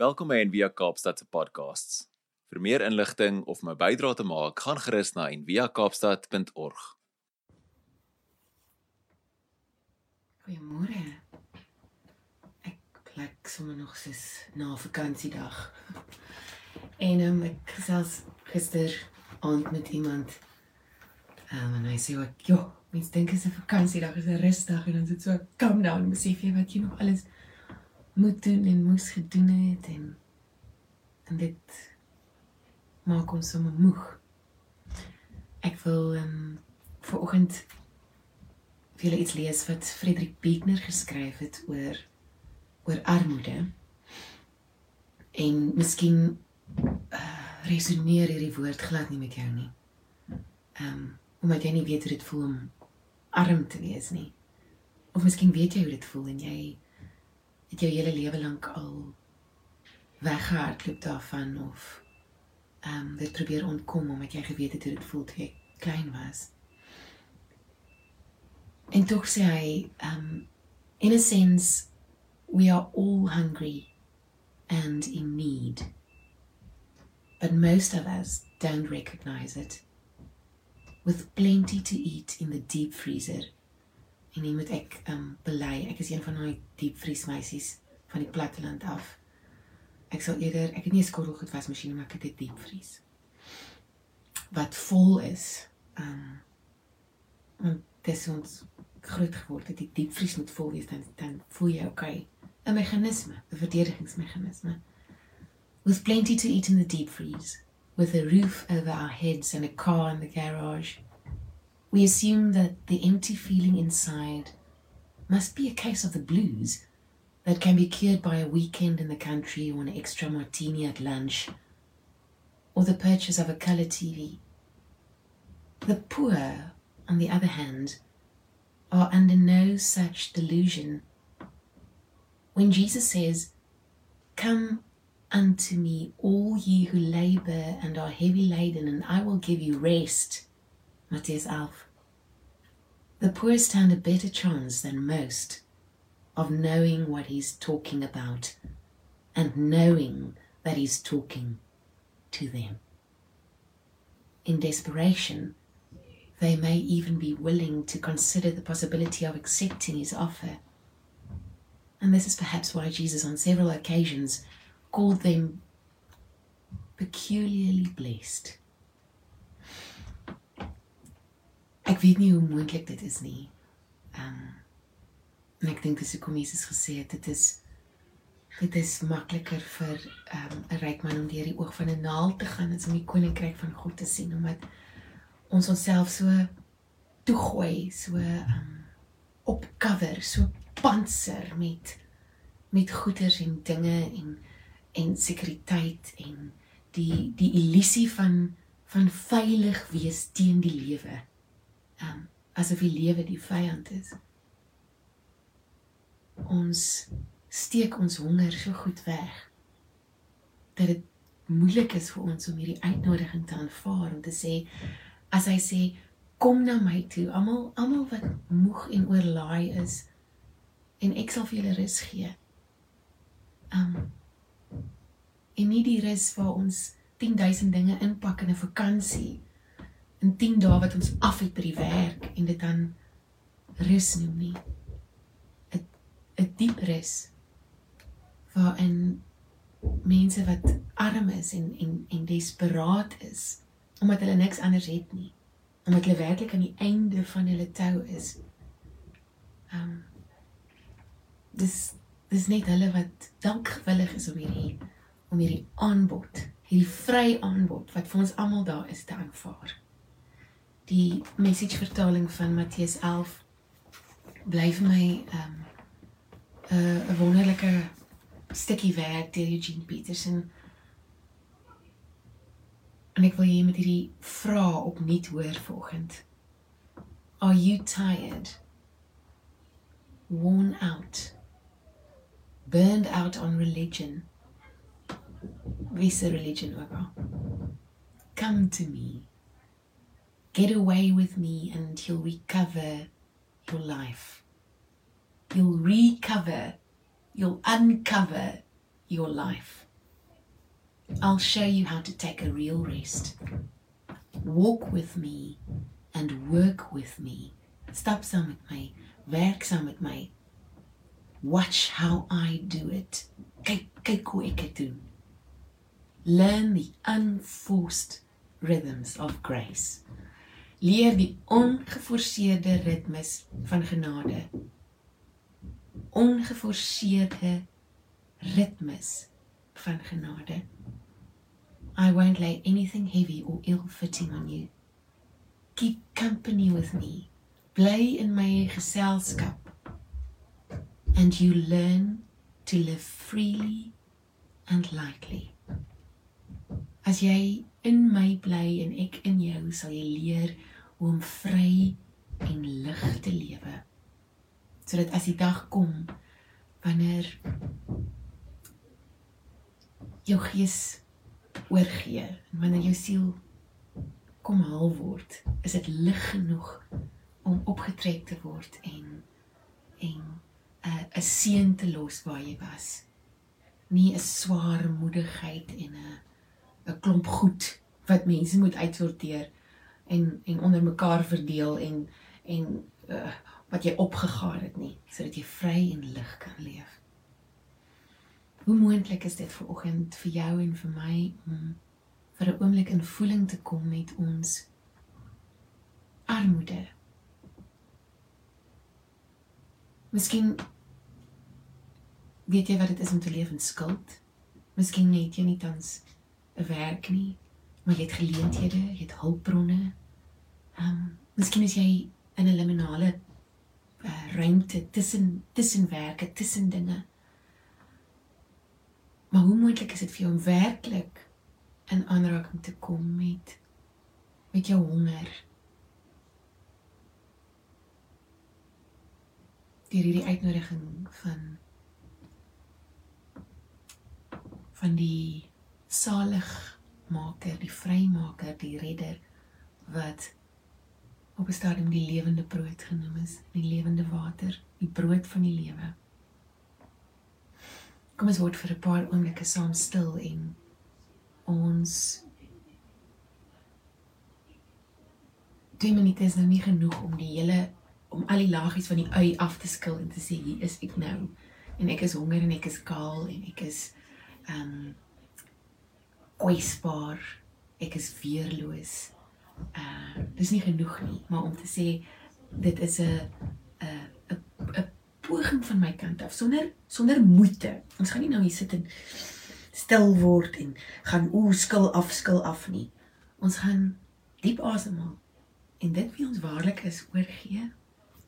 Welkom by Envia Kaapstad se podcasts. Vir meer inligting of om 'n bydrae te maak, gaan gerus na enviakaapstad.org. Goeiemôre. Ek plek sommer nog soos na vakansiedag. En um, ek gesels gister aand met iemand. Um, en hy sê ook, "Jo, mens dink dit is 'n vakansiedag, is 'n rusdag en dan sit so calm down, jy wat jy nog alles moet doen en moes gedoen het en en dit maak ons sommer moeg. Ek wil ehm um, vanoggend vir julle iets lees wat Frederik Buechner geskryf het oor oor armoede. En miskien uh, resoneer hierdie woord glad nie met jou nie. Ehm um, omdat jy nie weet hoe dit voel om arm te wees nie. Of miskien weet jy hoe dit voel en jy het jou hele lewe lank al weggehardloop daarvan of ehm um, dit probeer ontkom omdat jy geweet het hoe dit voel toe jy klein was. En tog sê hy ehm um, in a sense we are all hungry and in need. But most of us don't recognize it. With plenty to eat in the deep freezer En nie moet ek um bely. Ek is een van daai diepvriesmeisies van die platteland af. Ek sal eerder, ek het nie 'n skottelgoedwasmasjien maar ek het 'n diepvries. Wat vol is. Um want dis ons groot geword het die diepvries moet vol wees dan dan voel jy okay. 'n Meganisme, 'n verdedigingsmeganisme. With plenty to eat in the deep freeze, with a roof over our heads and a car in the garage. We assume that the empty feeling inside must be a case of the blues that can be cured by a weekend in the country or an extra martini at lunch or the purchase of a color TV. The poor, on the other hand, are under no such delusion. When Jesus says, Come unto me, all ye who labor and are heavy laden, and I will give you rest Matthias Alf. The poor stand a better chance than most of knowing what he's talking about and knowing that he's talking to them. In desperation, they may even be willing to consider the possibility of accepting his offer. And this is perhaps why Jesus, on several occasions, called them peculiarly blessed. Weet nie hoe moontlik dit is nie. Ehm um, en ek dink dis hoekom Jesus gesê het dit is dit is makliker vir ehm um, 'n ryk man om deur die oog van 'n naald te gaan as om die koninkryk van God te sien omdat ons onsself so toegooi, so ehm um, opcover, so panser met met goeder en dinge en en sekuriteit en die die illusie van van veilig wees teen die lewe um, asof die lewe die vyand is. Ons steek ons honger so goed weg dat dit moeilik is vir ons om hierdie uitnodiging te aanvaar om te sê as hy sê kom na my toe almal almal wat moeg en oorlaai is en ek sal vir julle rus gee. Um en nie die rus waar ons 10000 dinge inpak in 'n vakansie in 10 dae wat ons af het by die werk en dit dan rus noem nie. 'n 'n diep rus waarin mense wat arm is en en en desperaat is omdat hulle niks anders het nie. Omdat hulle werklik aan die einde van hulle tou is. Ehm um, dis dis net hulle wat dankgewillig is om hierdie om hierdie aanbod, hierdie vry aanbod wat vir ons almal daar is te aanvaar die message vertaling van Matteus 11 bly vir my ehm, 'n um, 'n wonderlike stukkie werk deur Eugene Peterson. En ek wil hier met hierdie vraag opnuut hoor vanoggend. Are you tired? Worn out? Burned out on religion? Wisse religion ook al. Come to me. Get away with me and you'll recover your life. You'll recover, you'll uncover your life. I'll show you how to take a real rest. Walk with me and work with me. Stap saam met my, werk saam met my. Watch how I do it. Kyk hoe doen. Learn the unforced rhythms of grace. Leer die ongeforseerde ritmes van genade. Ongeforseerde ritmes van genade. I won't lay anything heavy or ill-fitting on you. Keep company with me. Bly in my geselskap. And you learn to live freely and lightly. As jy in my bly en ek in jou, sal jy leer hoe om vry en lig te lewe. Sodat as die dag kom wanneer jou gees oorgee en wanneer jou siel kom haal word, is dit lig genoeg om opgetrek te word en en 'n 'n seën te los waar jy was. Nie 'n swaar moedigheid en 'n 'n klomp goed wat mense moet uitsorteer en en onder mekaar verdeel en en uh, wat jy opgegaar het nie sodat jy vry en lig kan leef. Hoe moontlik is dit vir oggend vir jou en vir my om vir 'n oomblik in voeling te kom met ons armoede? Miskien weet jy wat dit is om te leef in skuld. Miskien het jy nie tans 'n werk nie, maar jy het geleenthede, jy het hulpbronne. Ehm, um, miskien is jy in 'n liminale uh, ruimte tussen tussen werke, tussen dinge. Maar hoe moontlik is dit vir jou om werklik in aanraking te kom met met jou honger? Deur hierdie uitnodiging van van die saligmaker, die vrymaker, die redder wat op 'n stadium die lewende brood genoem is, die lewende water, die brood van die lewe. Kom ons word vir 'n paar oomblikke saam stil en ons Twee minute is nou nie genoeg om die hele om al die lagies van die ui af te skil en te sê hier is ek nou en ek is honger en ek is kaal en ek is ehm um, kwesbaar ek is weerloos. Uh dis nie genoeg nie, maar om te sê dit is 'n 'n 'n poging van my kant af sonder sonder moeite. Ons gaan nie nou hier sit en stil word en gaan o skil af skil af nie. Ons gaan diep asemhaal en dit wie ons waarlik is oorgee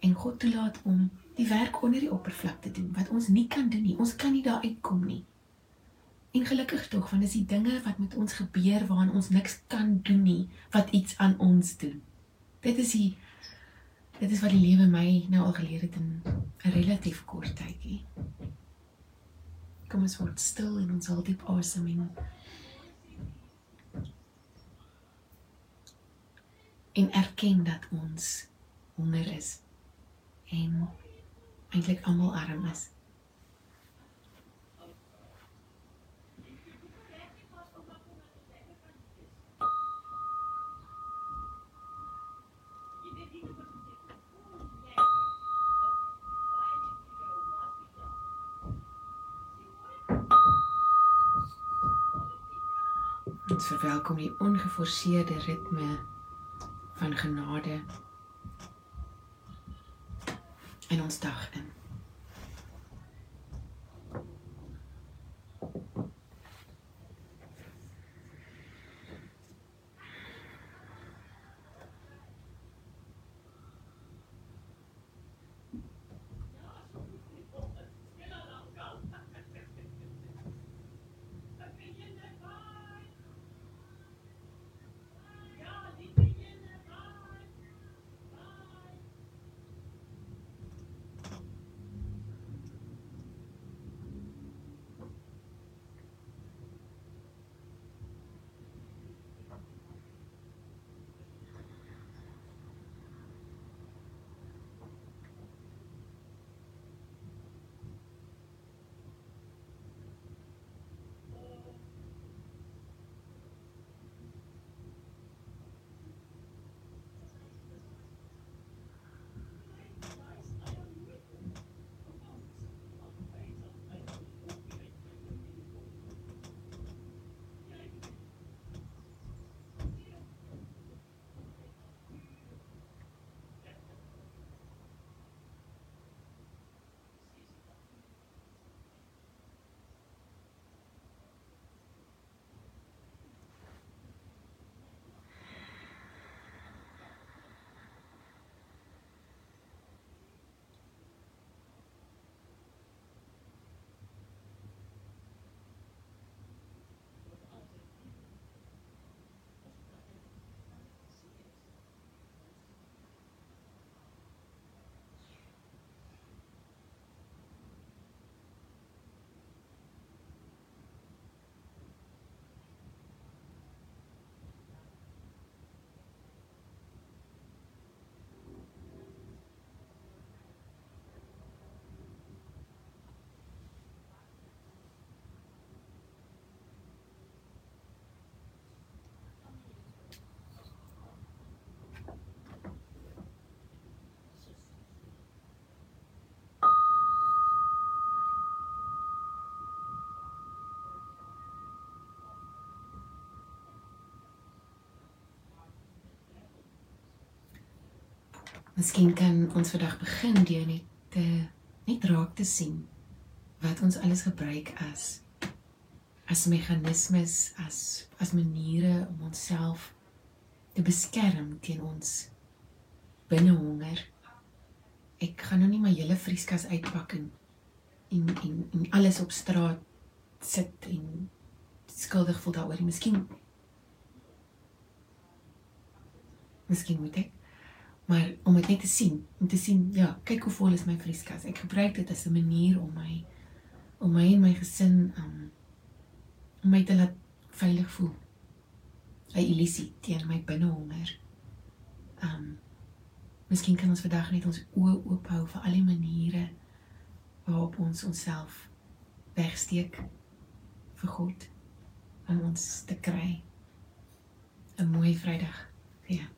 en God toelaat om die werk onder die oppervlak te doen wat ons nie kan doen nie. Ons kan nie daar uitkom nie. En gelukkig tog want dis die dinge wat met ons gebeur waaraan ons niks kan doen nie wat iets aan ons doen. Dit is die Dit is wat die lewe my nou al geleer het in 'n relatief kort tydjie. Kom ons word stil en ons haal diep asem in. En erken dat ons honger is en eintlik almal arm is. Ons verwelkom die ongeforseerde ritme van genade in ons dag in. Miskien kan ons vandag begin deur net te net raak te sien wat ons alles gebruik as as meganismes, as as maniere om onsself te beskerm teen ons binnehonger. Ek gaan nou nie my hele vrieskas uitpak en en en, en alles op straat sit en skuldig voel daaroor. Miskien Miskien moet ek maar om dit net te sien, om te sien, ja, kyk hoe vol is my vrieskas. Ek gebruik dit as 'n manier om my om my en my gesin um om my te laat veilig voel. 'n Illusie teen my binnehonger. Um Miskien kan ons vandag net ons oë oop hou vir al die maniere waarop ons onsself wegsteek vir God om ons te kry. 'n Mooi Vrydag. Ja.